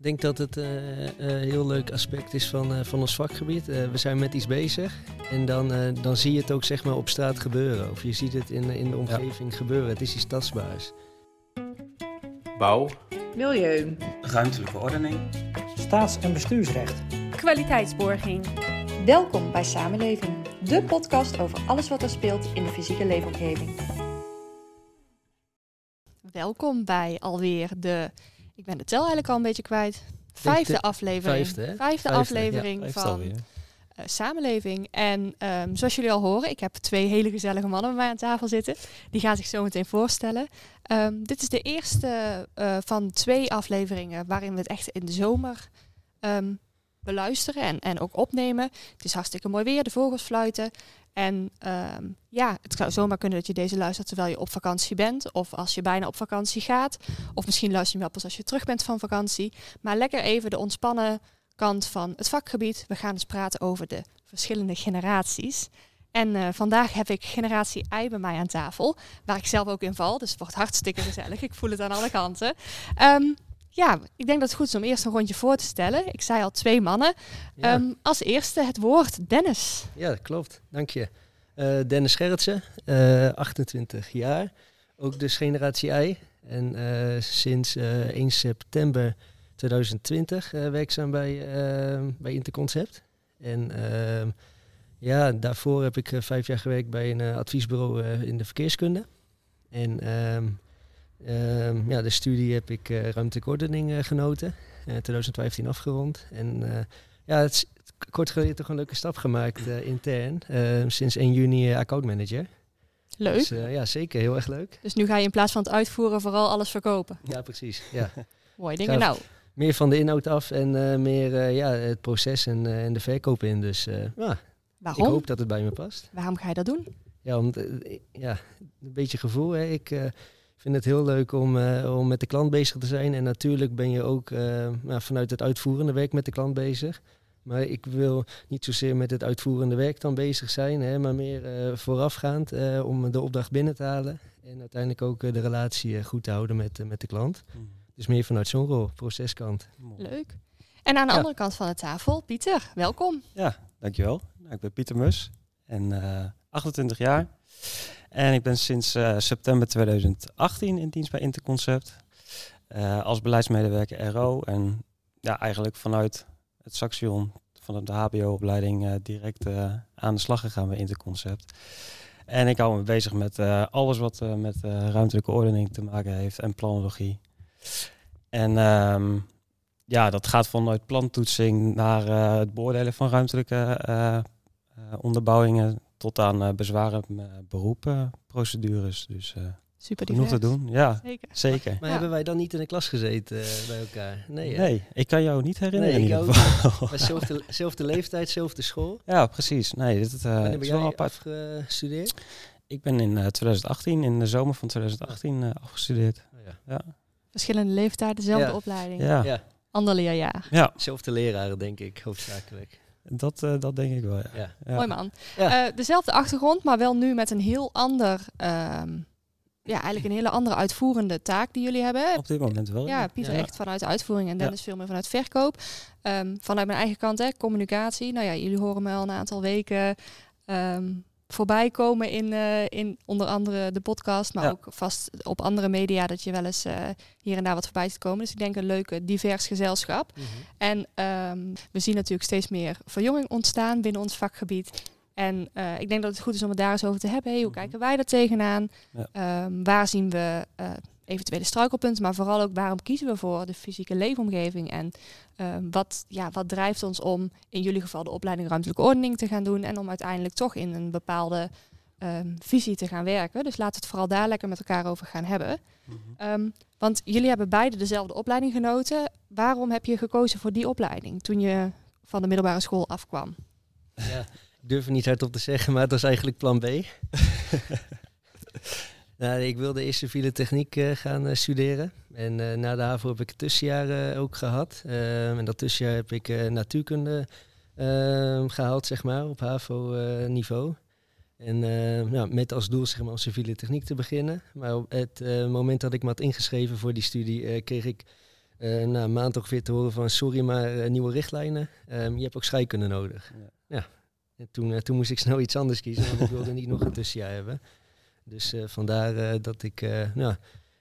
Ik denk dat het eh, een heel leuk aspect is van, eh, van ons vakgebied. Eh, we zijn met iets bezig en dan, eh, dan zie je het ook zeg maar, op straat gebeuren. Of je ziet het in, in de omgeving gebeuren. Het is iets tastbaars. Bouw, Milieu. ruimtelijke ordening, Staats- en bestuursrecht. Kwaliteitsborging. Welkom bij Samenleving, de podcast over alles wat er speelt in de fysieke leefomgeving. Welkom bij alweer de, ik ben de tel eigenlijk al een beetje kwijt, vijfde de aflevering. vijfde, hè? Vijfde Vijfde, aflevering van eh, Samenleving. En ehm, zoals jullie al horen, ik heb twee hele gezellige mannen bij mij aan tafel zitten. Die gaan zich zo meteen voorstellen. Ehm, dit is de eerste eh, van twee afleveringen waarin we het echt in de zomer ehm, beluisteren en, en ook opnemen. Het is hartstikke mooi weer, de vogels fluiten. En ehm, ja, het zou zomaar kunnen dat je deze luistert terwijl je op vakantie bent. Of als je bijna op vakantie gaat. Of misschien luister je hem wel pas als je terug bent van vakantie. Maar lekker even de ontspannen kant van het vakgebied. We gaan dus praten over de verschillende generaties. En eh, vandaag heb ik generatie I bij mij aan tafel. Waar ik zelf ook in val. Dus het wordt hartstikke gezellig. Ik voel het aan alle kanten. Ehm, ja, ik denk dat het goed is om eerst een rondje voor te stellen. Ik zei al twee mannen. Ja, Ehm, als eerste het woord Dennis. ja dat klopt. Dank je. Eh, Dennis Gerritsen, eh, 28 jaar. Ook dus generatie I. En eh, sinds eh, 1 september 2020 eh, werkzaam bij, eh, bij Interconcept. En ehm, ja, daarvoor heb ik eh, vijf jaar gewerkt bij een eh, adviesbureau eh, in de verkeerskunde. En ehm, ehm, ja, de studie heb ik eh, ruimtelijke ordening eh, genoten. Eh, 2015 afgerond. En eh, ja, het is kort geleden toch een leuke stap gemaakt eh, intern. Eh, sinds 1 juni eh, accountmanager. Leuk. Dus eh, ja, zeker. Heel erg leuk. Dus nu ga je in plaats van het uitvoeren vooral alles verkopen. Ja, precies. Ja. Mooi dingen. Nou, meer van de inhoud af en eh, meer eh, ja, het proces en, eh, en de verkoop in. Dus eh, ja, ik waarom? hoop dat het bij me past. Waarom ga je dat doen? Ja, om, eh, ja een beetje gevoel. Hè. Ik eh, vind het heel leuk om, eh, om met de klant bezig te zijn. En natuurlijk ben je ook eh, nou, vanuit het uitvoerende werk met de klant bezig. Maar ik wil niet zozeer met het uitvoerende werk dan bezig zijn, hè, maar meer eh, voorafgaand eh, om de opdracht binnen te halen. En uiteindelijk ook de relatie goed te houden met, met de klant. Dus meer vanuit zo'n rol, proceskant. Leuk. En aan de Ja. andere kant van de tafel, Pieter, welkom. Ja, dankjewel. Nou, ik ben Pieter Mus en eh, 28 jaar. En ik ben sinds eh, september 2018 in dienst bij Interconcept. eh, als beleidsmedewerker RO. En ja, eigenlijk vanuit het Saxion, vanuit de HBO-opleiding, eh, direct aan de slag gegaan bij Interconcept. En ik hou me bezig met alles wat met ruimtelijke ordening te maken heeft en planologie. En ehm, ja, dat gaat vanuit plantoetsing naar het beoordelen van ruimtelijke onderbouwingen tot aan eh, bezwaren uh, beroepprocedures. Dus eh Super genoeg te doen. Ja, Zeker. zeker. Maar Ja. hebben wij dan niet in de klas gezeten eh, bij elkaar? Nee, hè? Nee, ik kan jou niet herinneren Nee, in ik ieder ook geval. Zelfde, zelfde leeftijd, zelfde school. ja, precies. Nee, dit eh, Wanneer ben wel jij apart. afgestudeerd? Ik ben in eh, 2018, in de zomer van 2018, eh, afgestudeerd. Oh, ja. Ja, Verschillende leeftijden, dezelfde Ja. opleiding. ja. Ja, Ander leerjaar. ja zelfde leraren denk ik, hoofdzakelijk. Dat, eh, dat denk ik wel. Ja. Ja. Ja. Mooi man. Ja. Eh, dezelfde achtergrond, maar wel nu met een heel ander, ehm, ja, eigenlijk een hele andere uitvoerende taak die jullie hebben. Op dit moment wel. Ja, Pieter Ja. echt vanuit de uitvoering en Ja. Dennis veel meer vanuit verkoop. Ehm, vanuit mijn eigen kant, hè, communicatie. Nou ja, jullie horen me al een aantal weken ehm, voorbij komen in, eh, in onder andere de podcast, maar Ja. ook vast op andere media dat je wel eens eh, hier en daar wat voorbij ziet komen. Dus ik denk een leuke, divers gezelschap. Mhm. En ehm, we zien natuurlijk steeds meer verjonging ontstaan binnen ons vakgebied. En eh, ik denk dat het goed is om het daar eens over te hebben. Hey, hoe Mhm. kijken wij daar tegenaan? Ja. Ehm, waar zien we eventuele struikelpunten? Maar vooral ook waarom kiezen we voor de fysieke leefomgeving? En ehm, wat, ja, wat drijft ons om in jullie geval de opleiding ruimtelijke ordening te gaan doen? En om uiteindelijk toch in een bepaalde ehm, visie te gaan werken. Dus laten we het vooral daar lekker met elkaar over gaan hebben. Mhm. Ehm, want jullie hebben beide dezelfde opleiding genoten. Waarom heb je gekozen voor die opleiding toen je van de middelbare school afkwam? Ja, ik durf het niet hardop te zeggen, maar het was eigenlijk plan B. nou, ik wilde eerst civiele techniek eh, gaan eh, studeren. En eh, na de HAVO heb ik het tussenjaar ook gehad. Ehm, en dat tussenjaar heb ik natuurkunde ehm, gehaald, zeg maar, op HAVO-niveau. En nou, met als doel zeg maar, om civiele techniek te beginnen. Maar op het moment dat ik me had ingeschreven voor die studie, kreeg ik na een maand ongeveer te horen van sorry, maar nieuwe richtlijnen. Um, je hebt ook scheikunde nodig. Ja. ja. En toen, toen moest ik snel iets anders kiezen, want ik wilde niet nog een tussenjaar hebben. Dus vandaar dat ik, nou,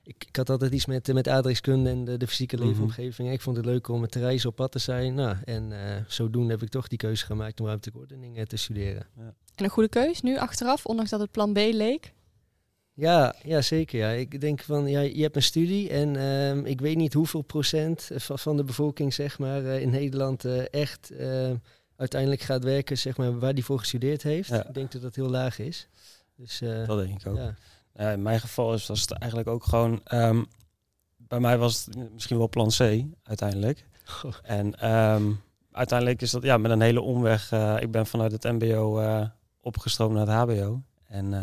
ik, ik, had altijd iets met, met aardrijkskunde en de, de fysieke mhm. leefomgeving. Ik vond het leuk om met te reizen op pad te zijn. Nou, en zodoende heb ik toch die keuze gemaakt om ruimtelijke ordening te studeren. Ja. En een goede keus nu achteraf, ondanks dat het plan B leek? Ja, ja, zeker. Ja. Ik denk van, ja, je hebt een studie en ehm, ik weet niet hoeveel procent van, van de bevolking zeg maar, uh, in Nederland uh, echt uh, uiteindelijk gaat werken zeg maar, waar die voor gestudeerd heeft. Ik denk dat dat heel laag is. Dus, dat denk ik ook. Ja. in mijn geval is, was het eigenlijk ook gewoon... Um, bij mij was het misschien wel plan C uiteindelijk. En um, uiteindelijk is dat ja, met een hele omweg. ik ben vanuit het mbo opgestroomd naar het hbo. En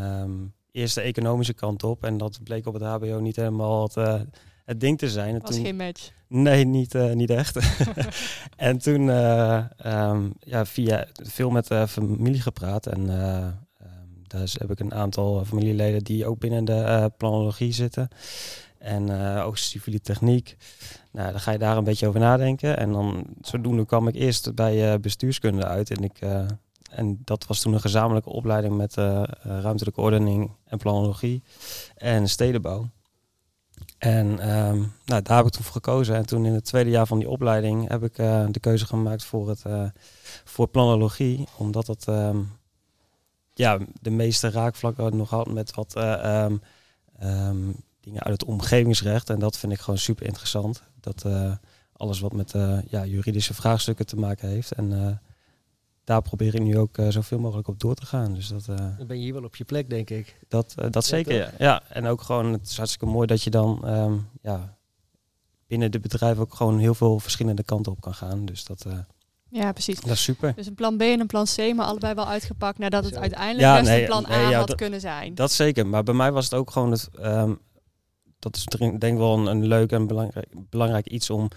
eerst de economische kant op. En dat bleek op het HBO niet helemaal het, uh, het ding te zijn. Het was geen match. Nee, niet, uh, niet echt. en toen uh, um, ja, via veel met de familie gepraat. En daar heb ik een aantal familieleden die ook binnen de planologie zitten. En ook civiele techniek. Nou, dan ga je daar een beetje over nadenken. En dan zodoende kwam ik eerst bij bestuurskunde uit. En ik en dat was toen een gezamenlijke opleiding met ruimtelijke ordening en planologie en stedenbouw. En um, nou, daar heb ik toen voor gekozen. En toen in het tweede jaar van die opleiding heb ik de keuze gemaakt voor, het, voor planologie. Omdat um, ja, de meeste raakvlakken nog had met wat um, dingen uit het omgevingsrecht. En dat vind ik gewoon super interessant. Dat alles wat met ja, juridische vraagstukken te maken heeft. En daar probeer ik nu ook zoveel mogelijk op door te gaan. Dus dat, dan ben je hier wel op je plek, denk ik. Dat, dat zeker, ja. ja. En ook gewoon, het is hartstikke mooi dat je dan um, ja, binnen de bedrijf ook gewoon heel veel verschillende kanten op kan gaan. Dus dat, ja, precies. Dat is super. Dus een plan B en een plan C, maar allebei wel uitgepakt nadat het uiteindelijk ja, best nee, een plan nee, A ja, had kunnen zijn. Dat zeker, maar bij mij was het ook gewoon het, um, dat is denk ik wel een, een leuk en belangrijk, belangrijk iets om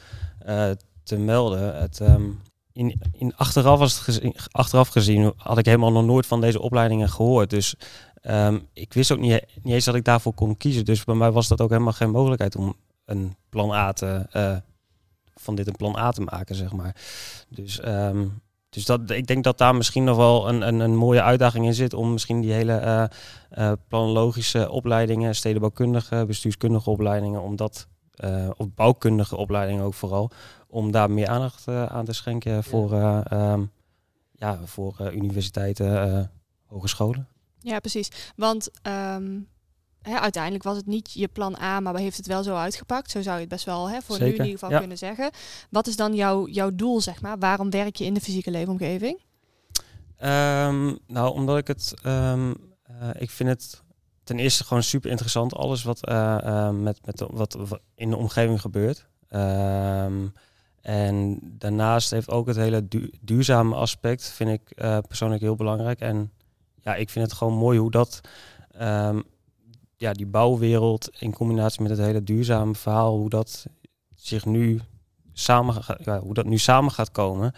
te melden. Het, um, in, in achteraf, was het gezien, achteraf gezien had ik helemaal nog nooit van deze opleidingen gehoord. Dus um, ik wist ook niet, niet eens dat ik daarvoor kon kiezen. Dus bij mij was dat ook helemaal geen mogelijkheid om een plan A te, uh, van dit een plan A te maken, zeg maar. Dus, um, dus dat, ik denk dat daar misschien nog wel een, een, een mooie uitdaging in zit om misschien die hele uh, uh, planologische opleidingen, stedenbouwkundige, bestuurskundige opleidingen, om dat, of bouwkundige opleidingen ook vooral, om daar meer aandacht uh, aan te schenken voor, ja. Uh, um, ja, voor uh, universiteiten, hogescholen. Ja, precies. Want um, hè, uiteindelijk was het niet je plan A, maar heeft het wel zo uitgepakt. Zo zou je het best wel hè, voor Zeker. nu in ieder geval ja. kunnen zeggen. Wat is dan jouw, jouw doel, zeg maar? Waarom werk je in de fysieke leefomgeving? Um, nou, omdat ik het... ik vind het ten eerste gewoon super interessant. Alles wat, met, met wat, wat, in de omgeving gebeurt. Um, en daarnaast heeft ook het hele duurzame aspect, vind ik uh, persoonlijk heel belangrijk. En ja, ik vind het gewoon mooi hoe dat, um, ja, die bouwwereld in combinatie met het hele duurzame verhaal, hoe dat zich nu samen, ja, hoe dat nu samen gaat komen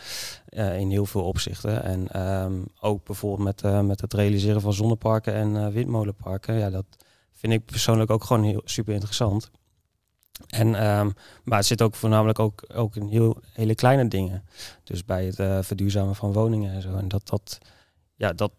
uh, in heel veel opzichten. En um, ook bijvoorbeeld met, uh, met het realiseren van zonneparken en windmolenparken. Ja, dat vind ik persoonlijk ook gewoon heel super interessant. En, um, maar het zit ook voornamelijk ook, ook in heel, hele kleine dingen. Dus bij het verduurzamen van woningen en zo. En dat, dat, ja, dat,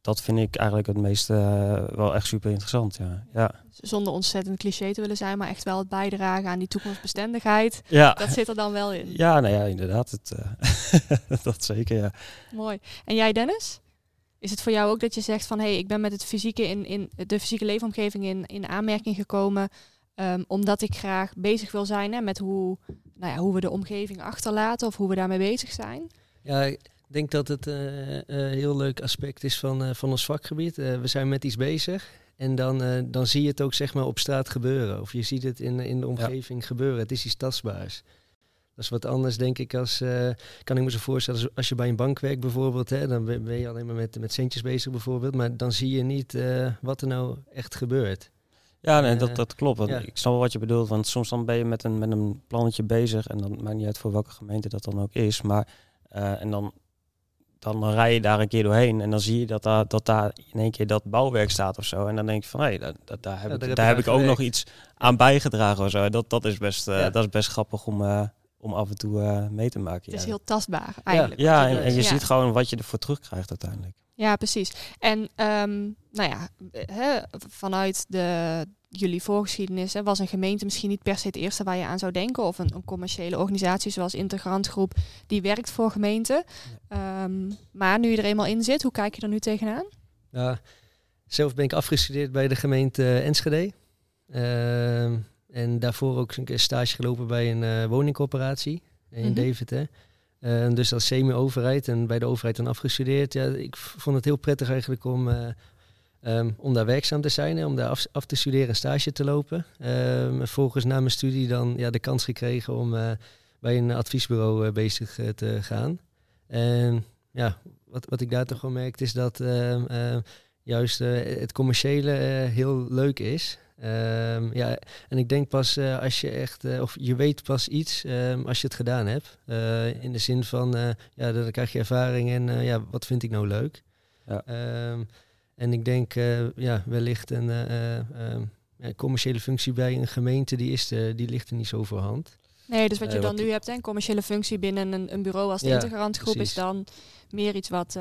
dat vind ik eigenlijk het meest uh, wel echt super interessant. Ja. Ja. Zonder ontzettend cliché te willen zijn, maar echt wel het bijdragen aan die toekomstbestendigheid. Ja. Dat zit er dan wel in. Ja, nou ja, inderdaad. Het, uh, dat zeker, ja. Mooi. En jij, Dennis? Is het voor jou ook dat je zegt van hé, hey, ik ben met het fysieke in, in de fysieke leefomgeving in, in aanmerking gekomen Um, omdat ik graag bezig wil zijn hè, met hoe, nou ja, hoe we de omgeving achterlaten of hoe we daarmee bezig zijn. Ja, ik denk dat het een uh, uh, heel leuk aspect is van, uh, van ons vakgebied. we zijn met iets bezig en dan, dan zie je het ook zeg maar, op straat gebeuren. Of je ziet het in, in de omgeving ja. gebeuren. Het is iets tastbaars. Dat is wat anders, denk ik, als kan ik me zo voorstellen. Als je bij een bank werkt bijvoorbeeld, hè, dan ben je alleen maar met, met centjes bezig bijvoorbeeld. Maar dan zie je niet wat er nou echt gebeurt. Ja, nee, dat, eh, dat klopt. Ik snap wel wat je bedoelt. Want soms dan ben je met een, met een plannetje bezig. En dan maakt niet uit voor welke gemeente dat dan ook is. Maar en dan dan rij je daar een keer doorheen en dan zie je dat daar, dat daar in één keer dat bouwwerk staat of zo. En dan denk je van, hé, dat, dat, daar heb Ja, ik, daar heb daar je heb ik ook nog iets aan bijgedragen of zo. Dat, dat, is, best, eh, Ja. dat is best grappig om, eh, om af en toe eh, mee te maken. Het is ja. heel tastbaar eigenlijk. ja, en, je Ja. ziet gewoon wat je ervoor terugkrijgt uiteindelijk. Ja, precies. En ehm, nou ja, hè, vanuit de, jullie voorgeschiedenis hè, was een gemeente misschien niet per se het eerste waar je aan zou denken. Of een, een commerciële organisatie zoals Integrant Groep, die werkt voor gemeenten. Ehm, maar nu je er eenmaal in zit, hoe kijk je er nu tegenaan? Ja, zelf ben ik afgestudeerd bij de gemeente Enschede. Ehm, en daarvoor ook een keer stage gelopen bij een eh, woningcorporatie in Mhm. Deventer. Ehm, dus als semi-overheid en bij de overheid dan afgestudeerd. Ja, ik vond het heel prettig eigenlijk om, eh, ehm, om daar werkzaam te zijn. Hè, om daar af, af te studeren en stage te lopen. En volgens na mijn studie dan ja, de kans gekregen om eh, bij een adviesbureau eh, bezig eh, te gaan. En ja, wat, wat ik daar toch wel merkte is dat ehm, juist het commerciële heel leuk is. Ja, en ik denk pas als je echt, of je weet pas iets als je het gedaan hebt. In de zin van, ja, dan krijg je ervaring en ja, wat vind ik nou leuk? Ja. En ik denk, eh, ja, wellicht een eh, eh, ehm, commerciële functie bij een gemeente, die, is die ligt er niet zo voor hand. Nee, dus wat je dan wat- nu hebt, hè, een commerciële functie binnen een, een bureau als de Ja, Integrant Groep, is dan meer iets wat,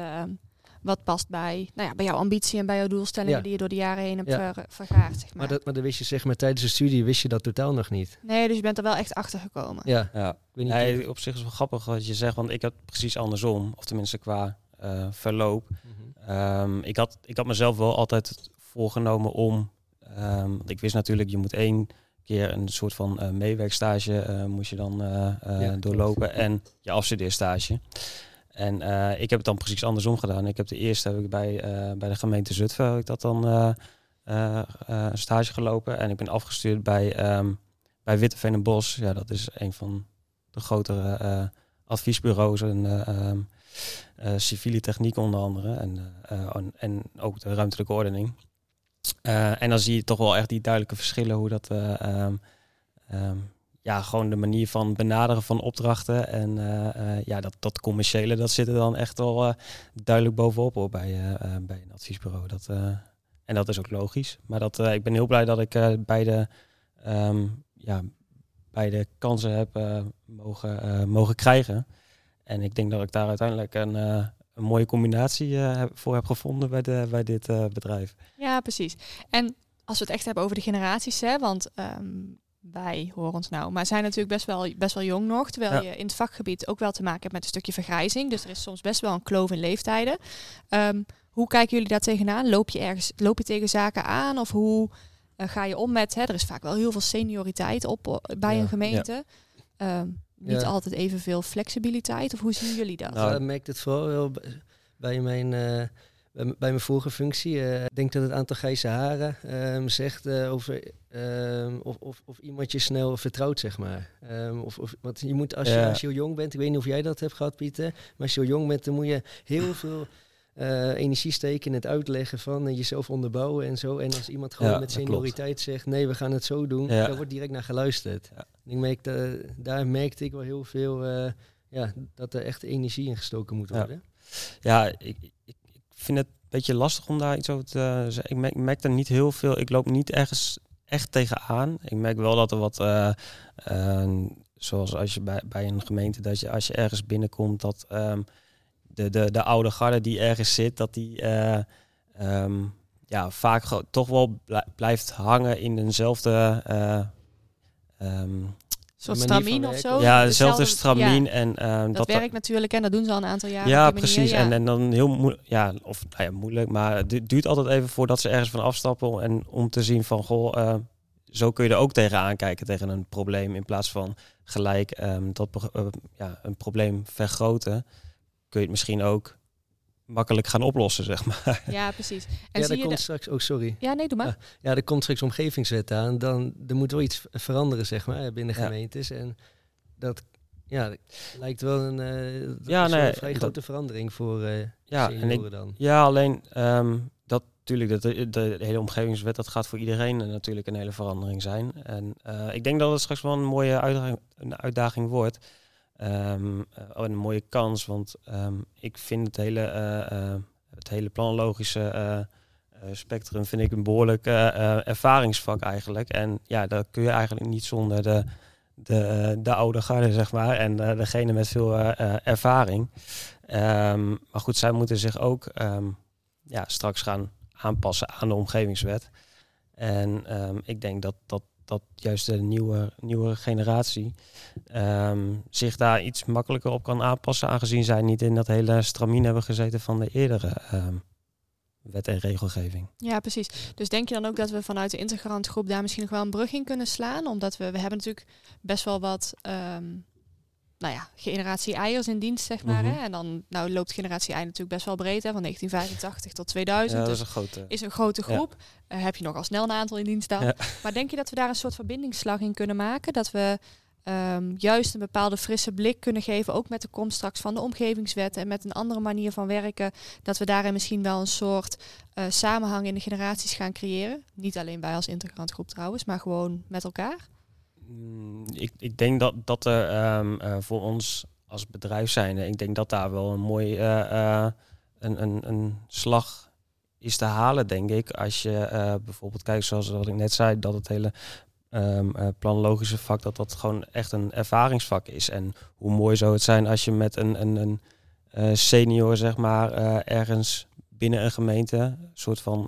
wat past bij, nou ja, bij jouw ambitie en bij jouw doelstellingen Ja. die je door de jaren heen hebt Ja. ver- vergaard. Zeg maar. Maar, dat, maar dat wist je zeg maar tijdens de studie, wist je dat totaal nog niet. Nee, dus je bent er wel echt achter gekomen. Ja, Ja. ik weet niet. Nee, op zich is het wel grappig wat je zegt, want ik had precies andersom. Of tenminste qua eh, verloop. Mhm. Ehm, ik, had, ik had mezelf wel altijd voorgenomen om... ehm, want ik wist natuurlijk, je moet één keer een soort van eh, meewerkstage eh, moest je dan eh, klopt. doorlopen. En je afstudeerstage. En ik heb het dan precies andersom gedaan. Ik heb de eerste heb ik bij, bij de gemeente Zutphen heb ik dat dan een stage gelopen. En ik ben afgestuurd bij, ehm bij Witteveen en Bos. Ja, dat is een van de grotere adviesbureaus en civiele techniek onder andere. En, eh, eh, en- en ook de ruimtelijke ordening. Eh, en dan zie je toch wel echt die duidelijke verschillen hoe dat... eh, ehm, ehm, ja, gewoon de manier van benaderen van opdrachten. En eh, eh, ja, dat, dat commerciële, dat zit er dan echt wel eh, duidelijk bovenop hoor, bij, eh, eh, bij een adviesbureau. Dat, eh, en dat is ook logisch. Maar dat, eh, ik ben heel blij dat ik eh, beide, ehm, ja, beide kansen heb eh, mogen, eh, mogen krijgen. En ik denk dat ik daar uiteindelijk een, eh, een mooie combinatie eh, voor heb gevonden bij, de, bij dit eh, bedrijf. Ja, precies. En als we het echt hebben over de generaties, hè, want ehm, wij horen ons nou, maar zijn natuurlijk best wel, best wel jong nog, terwijl Ja. je in het vakgebied ook wel te maken hebt met een stukje vergrijzing. Dus er is soms best wel een kloof in leeftijden. Ehm, hoe kijken jullie daar tegenaan? Loop je ergens, loop je tegen zaken aan of hoe ga je om met? Hè, er is vaak wel heel veel senioriteit op bij Ja. een gemeente. Ehm, niet Ja. altijd evenveel flexibiliteit. Of hoe zien jullie dat? Nou, ik merk het vooral wel bij- mijn, eh, bij mijn vorige functie. Eh, ik denk dat het aantal grijze haren ehm, zegt eh, over ehm, of, of, of iemand je snel vertrouwt, zeg maar. Ehm, of, of, want je moet, als je, als je heel jong bent, ik weet niet of jij dat hebt gehad, Pieter, maar als je heel jong bent, dan moet je heel veel eh, energie steken in het uitleggen van en jezelf onderbouwen en zo. En als iemand gewoon Ja, met senioriteit zegt, nee, we gaan het zo doen, Ja. daar wordt direct naar geluisterd. Ja. Ik merk, dat- daar merkte ik wel heel veel, eh, ja, dat er echt energie in gestoken moet worden. Ja, ik, ik, ik vind het een beetje lastig om daar iets over te zeggen. Ik merk, ik merk er niet heel veel. Ik loop niet ergens echt tegenaan. Ik merk wel dat er wat, eh, eh, zoals als je bij, bij een gemeente, dat je als je ergens binnenkomt, dat ehm, de, de, de oude garde die ergens zit, dat die eh, ehm, ja, vaak toch wel blij- blijft hangen in eenzelfde. eh, ehm, soort stramien of zo? ja, dezelfde Dezelfde- stramien. ja, en, ehm, dat, werkt natuurlijk en dat doen ze al een aantal jaren. ja, manier, precies. ja. En, en dan heel moeilijk, ja, of nou ja, moeilijk, maar het du- duurt altijd even voordat ze ergens van afstappen en om te zien van, goh, eh, zo kun je er ook tegenaan kijken tegen een probleem in plaats van gelijk ehm, dat ja, een probleem vergroten, kun je het misschien ook makkelijk gaan oplossen, zeg maar. Ja, precies. En ja, zie er je komt de- straks, oh sorry. Ja, nee, doe maar. Ah. Ja, er komt straks omgevingswet aan. Dan er moet wel iets veranderen, zeg maar, binnen Ja. gemeentes. En dat ja, lijkt wel een, eh, dat Ja, nee, een vrij dat- grote verandering voor eh Ja, en senioren ik, dan. ja, alleen ehm, dat natuurlijk, de, de, de hele omgevingswet, dat gaat voor iedereen natuurlijk een hele verandering zijn. En eh, ik denk dat het straks wel een mooie uitdaging, een uitdaging wordt. Ehm, eh, een mooie kans. Want ehm, ik vind het hele, eh, eh, het hele planologische eh, spectrum vind ik een behoorlijk eh, eh, ervaringsvak eigenlijk. En ja, dat kun je eigenlijk niet zonder de, de, de oude garde, zeg maar. En degene met veel ervaring. Ehm, maar goed, zij moeten zich ook ja, straks gaan aanpassen aan de omgevingswet. En ik denk dat, dat, dat juist de nieuwe, nieuwe generatie ehm, zich daar iets makkelijker op kan aanpassen, aangezien zij niet in dat hele stramien hebben gezeten van de eerdere ehm, wet en regelgeving. Ja, precies. Dus denk je dan ook dat we vanuit de integrant groep daar misschien nog wel een brug in kunnen slaan? Omdat we, we hebben natuurlijk best wel wat, ehm, nou ja, generatie eiers in dienst, zeg maar. Mhm. hè? En dan nou, loopt generatie ei natuurlijk best wel breed, hè? van 1985 tot 2000. Ja, dat dus is een grote. is een grote Ja. groep. Eh, heb je nog al snel een aantal in dienst dan. Ja. Maar denk je dat we daar een soort verbindingsslag in kunnen maken? Dat we ehm, juist een bepaalde frisse blik kunnen geven, ook met de komst straks van de omgevingswet en met een andere manier van werken, dat we daarin misschien wel een soort eh, samenhang in de generaties gaan creëren. Niet alleen wij als integrant groep trouwens, maar gewoon met elkaar. Mm, Ik, ik denk dat, dat er ehm, eh, voor ons als bedrijf zijnde, ik denk dat daar wel een mooi eh, een, een, een slag is te halen, denk ik. Als je bijvoorbeeld kijkt, zoals wat ik net zei, dat het hele ehm eh, planologische vak, dat dat gewoon echt een ervaringsvak is. En hoe mooi zou het zijn als je met een, een, een senior, zeg maar, ergens binnen een gemeente, een soort van,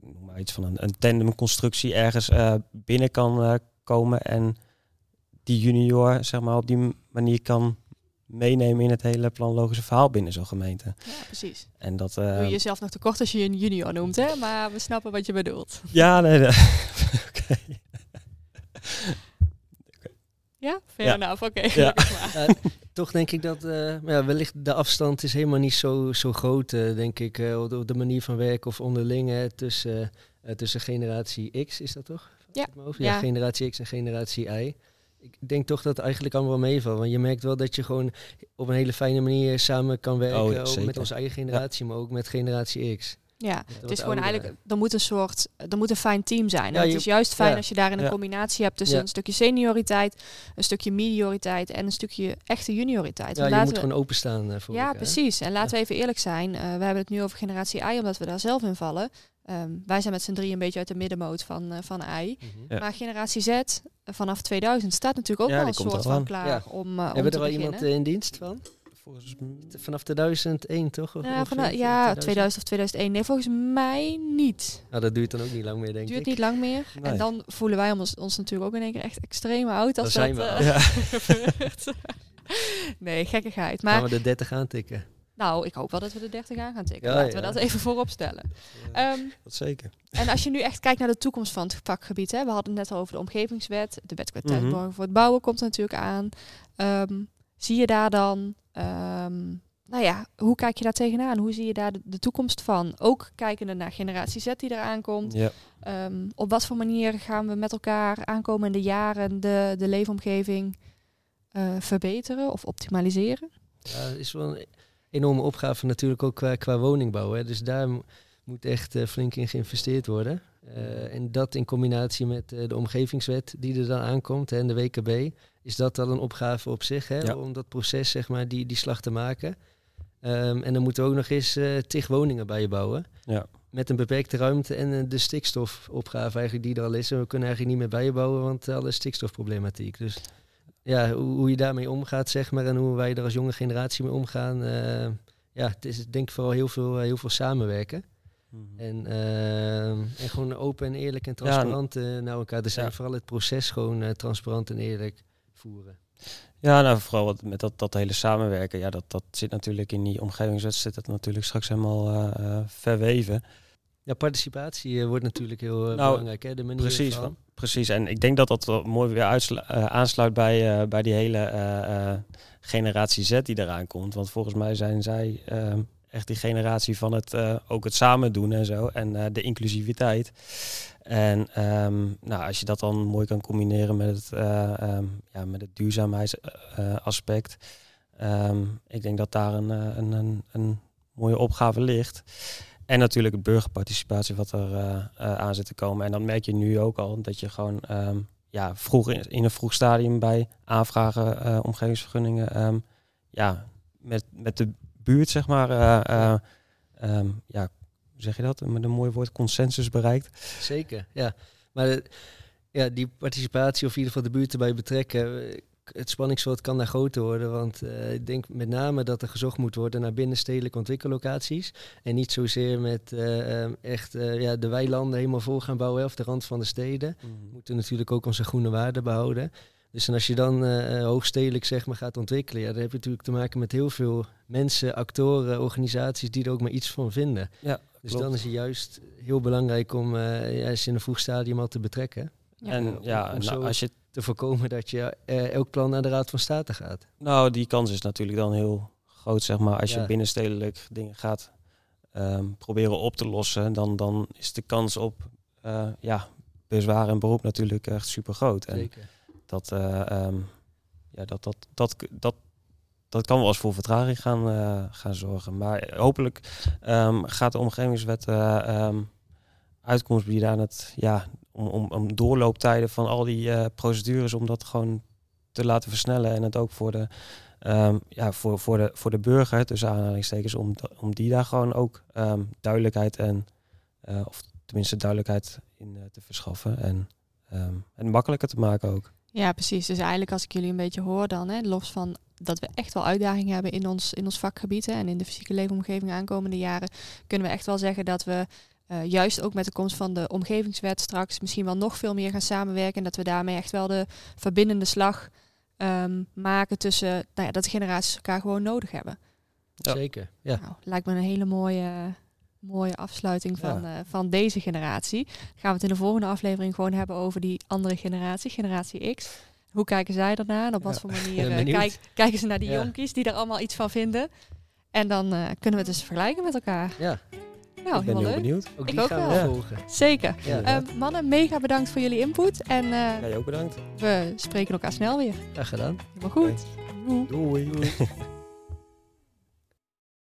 noem maar iets van een, een tandemconstructie ergens binnen kan komen en die junior, zeg maar, op die manier kan meenemen in het hele planologische verhaal binnen zo'n gemeente. Ja, precies. En dat. Doe eh, je jezelf nog tekort als je je een junior noemt, hè? Maar we snappen wat je bedoelt. ja, nee, nee. Oké. Ja? Fair Ja. enough, oké. Ja. Ja, toch denk ik dat eh, ja, wellicht de afstand is helemaal niet zo, zo groot, eh, denk ik, eh, op de- manier van werken of onderling hè, tussen, eh, tussen generatie X, is dat toch? Ja. Generatie X en generatie Y. Ik denk toch dat het eigenlijk allemaal wel meevalt, want je merkt wel dat je gewoon op een hele fijne manier samen kan werken, Oh, ook met onze eigen generatie, maar ook met generatie X. Ja, het is gewoon eigenlijk, er moet een soort, er moet een fijn team zijn. Ja, het is juist fijn ja. als je daarin een Ja. combinatie hebt tussen Ja. een stukje senioriteit, een stukje medioriteit en een stukje echte junioriteit. Ja, je moet we- gewoon openstaan eh, voor ja, elkaar. precies. En laten we even eerlijk zijn. eh, we hebben het nu over generatie I, omdat we daar zelf in vallen. Ehm, wij zijn met z'n drie een beetje uit de middenmoot van, eh, van I. Mhm. Ja. Maar generatie Z, eh, vanaf 2000, staat natuurlijk ook Ja, wel die een soort van al aan. klaar Ja. om, uh, om Hebben te er al beginnen. iemand eh, in dienst van? Volgens Vanaf 2001 toch? Of- ja, of ja, 2000 of 2001. Nee, volgens mij niet. Nou, dat duurt dan ook niet lang meer, denk duurt ik. niet lang meer. Nee. En dan voelen wij ons, ons natuurlijk ook in één keer echt extreem oud. Als zijn dat, we eh, gebeurt. nee, gekkigheid. Maar Gaan we de 30 aantikken? Nou, ik hoop wel dat we de 30 aan gaan tikken. Ja, Laten ja. we dat even voorop stellen. Ehm, dat zeker. en als je nu echt kijkt naar de toekomst van het vakgebied. Hè, we hadden het net al over de omgevingswet. De wet borgen voor het bouwen komt er natuurlijk aan. Ehm, zie je daar dan... ehm, nou ja, hoe kijk je daar tegenaan? Hoe zie je daar de, de toekomst van? Ook kijkende naar generatie Z die eraan komt. Ja. Ehm, op wat voor manier gaan we met elkaar aankomende jaren de, de leefomgeving eh, verbeteren of optimaliseren? Ja, dat is wel een enorme opgave natuurlijk ook qua, qua woningbouw. Hè. Dus daar mo- moet echt eh, flink in geïnvesteerd worden. Eh, en dat in combinatie met eh, de omgevingswet die er dan aankomt hè, en de WKB, is dat al een opgave op zich. Hè, Ja. Om dat proces, zeg maar, die, die slag te maken. Ehm, en dan moeten we ook nog eens eh tig woningen bijbouwen. Ja. Met een beperkte ruimte en de stikstofopgave eigenlijk die er al is. En we kunnen eigenlijk niet meer bijbouwen, want alle stikstofproblematiek. Dus ja, hoe, hoe je daarmee omgaat, zeg maar, en hoe wij er als jonge generatie mee omgaan. eh, ja, het is denk ik vooral heel veel, eh, heel veel samenwerken. Mhm. En, eh, en gewoon open en eerlijk en transparant naar elkaar. Dus Ja. vooral het proces gewoon transparant en eerlijk voeren. Ja, nou vooral wat, met dat, dat hele samenwerken. Ja, dat, dat zit natuurlijk in die omgevingswet zit dat natuurlijk straks helemaal verweven. Ja, participatie eh, wordt natuurlijk heel eh, Nou, belangrijk. Hè? De manier Precies, van. precies. En ik denk dat dat mooi weer eh, aansluit bij, bij die hele generatie Z die eraan komt. Want volgens mij zijn zij eh, echt die generatie van het ook ook het samen doen en zo. En de inclusiviteit. En ehm, nou, als je dat dan mooi kan combineren met het, eh, ehm, ja, met het duurzaamheidsaspect. ehm, ik denk dat daar een, een, een, een mooie opgave ligt. En natuurlijk de burgerparticipatie wat er eh, eh, aan zit te komen. En dan merk je nu ook al dat je gewoon ehm, ja, vroeg in, een vroeg stadium bij aanvragen eh, omgevingsvergunningen ehm, ja, met, met de buurt, zeg maar, eh, eh, ehm, ja, hoe zeg je dat? Met een mooi woord, consensus bereikt. Zeker, ja. Maar ja, die participatie of in ieder geval de buurt erbij betrekken, het spanningsveld kan daar groter worden. Want eh, ik denk met name dat er gezocht moet worden naar binnenstedelijke ontwikkellocaties. En niet zozeer met eh, eh, echt eh, ja, de weilanden helemaal vol gaan bouwen of de rand van de steden. We moeten natuurlijk ook onze groene waarden behouden. Dus en als je dan hoogstedelijk zeg maar, gaat ontwikkelen, ja, dan heb je natuurlijk te maken met heel veel mensen, actoren, organisaties die er ook maar iets van vinden. Ja, Dus klopt. dan is het juist heel belangrijk om eh ja, ze in een vroeg stadium al te betrekken. Ja. En om- ja, om nou, zo- als je Te voorkomen dat je eh, elk plan naar de Raad van State gaat. Nou, die kans is natuurlijk dan heel groot, zeg maar. Als Ja. je binnenstedelijk dingen gaat ehm, proberen op te lossen, dan, dan is de kans op eh, ja, bezwaar en beroep natuurlijk echt super groot. En Zeker. dat, eh, ehm, ja, dat, dat, dat, dat, dat kan wel eens voor vertraging gaan, gaan zorgen. Maar hopelijk ehm, gaat de omgevingswet uitkomst bieden aan het, ja, om, om, doorlooptijden van al die eh, procedures, om dat gewoon te laten versnellen en het ook voor de, ehm, ja, voor, voor de, voor de burger, tussen aanhalingstekens, om, om die daar gewoon ook ehm, duidelijkheid en, eh, of tenminste duidelijkheid in eh, te verschaffen en, ehm, en makkelijker te maken ook. Ja, precies. Dus eigenlijk als ik jullie een beetje hoor dan, hè, los van dat we echt wel uitdagingen hebben in ons, in ons vakgebied en in de fysieke leefomgeving aankomende jaren, kunnen we echt wel zeggen dat we eh, juist ook met de komst van de omgevingswet straks misschien wel nog veel meer gaan samenwerken en dat we daarmee echt wel de verbindende slag ehm, maken tussen nou ja, dat de generaties elkaar gewoon nodig hebben. Ja. Zeker. Ja. Nou, lijkt me een hele mooie, mooie afsluiting van, eh, van deze generatie. Dan gaan we het in de volgende aflevering gewoon hebben over die andere generatie, generatie X. Hoe kijken zij daarna en op wat Ja. voor manier eh, kijk, kijken ze naar die Ja. jonkies die er allemaal iets van vinden. En dan eh, kunnen we het dus vergelijken met elkaar. ja, Nou, ik ben heel leuk. benieuwd. ook Ik die ook gaan wel. we volgen. Zeker. Ja, Ehm, mannen, mega bedankt voor jullie input. En eh, Jij ook bedankt. we spreken elkaar snel weer. graag gedaan. Helemaal goed. Doei. Doei.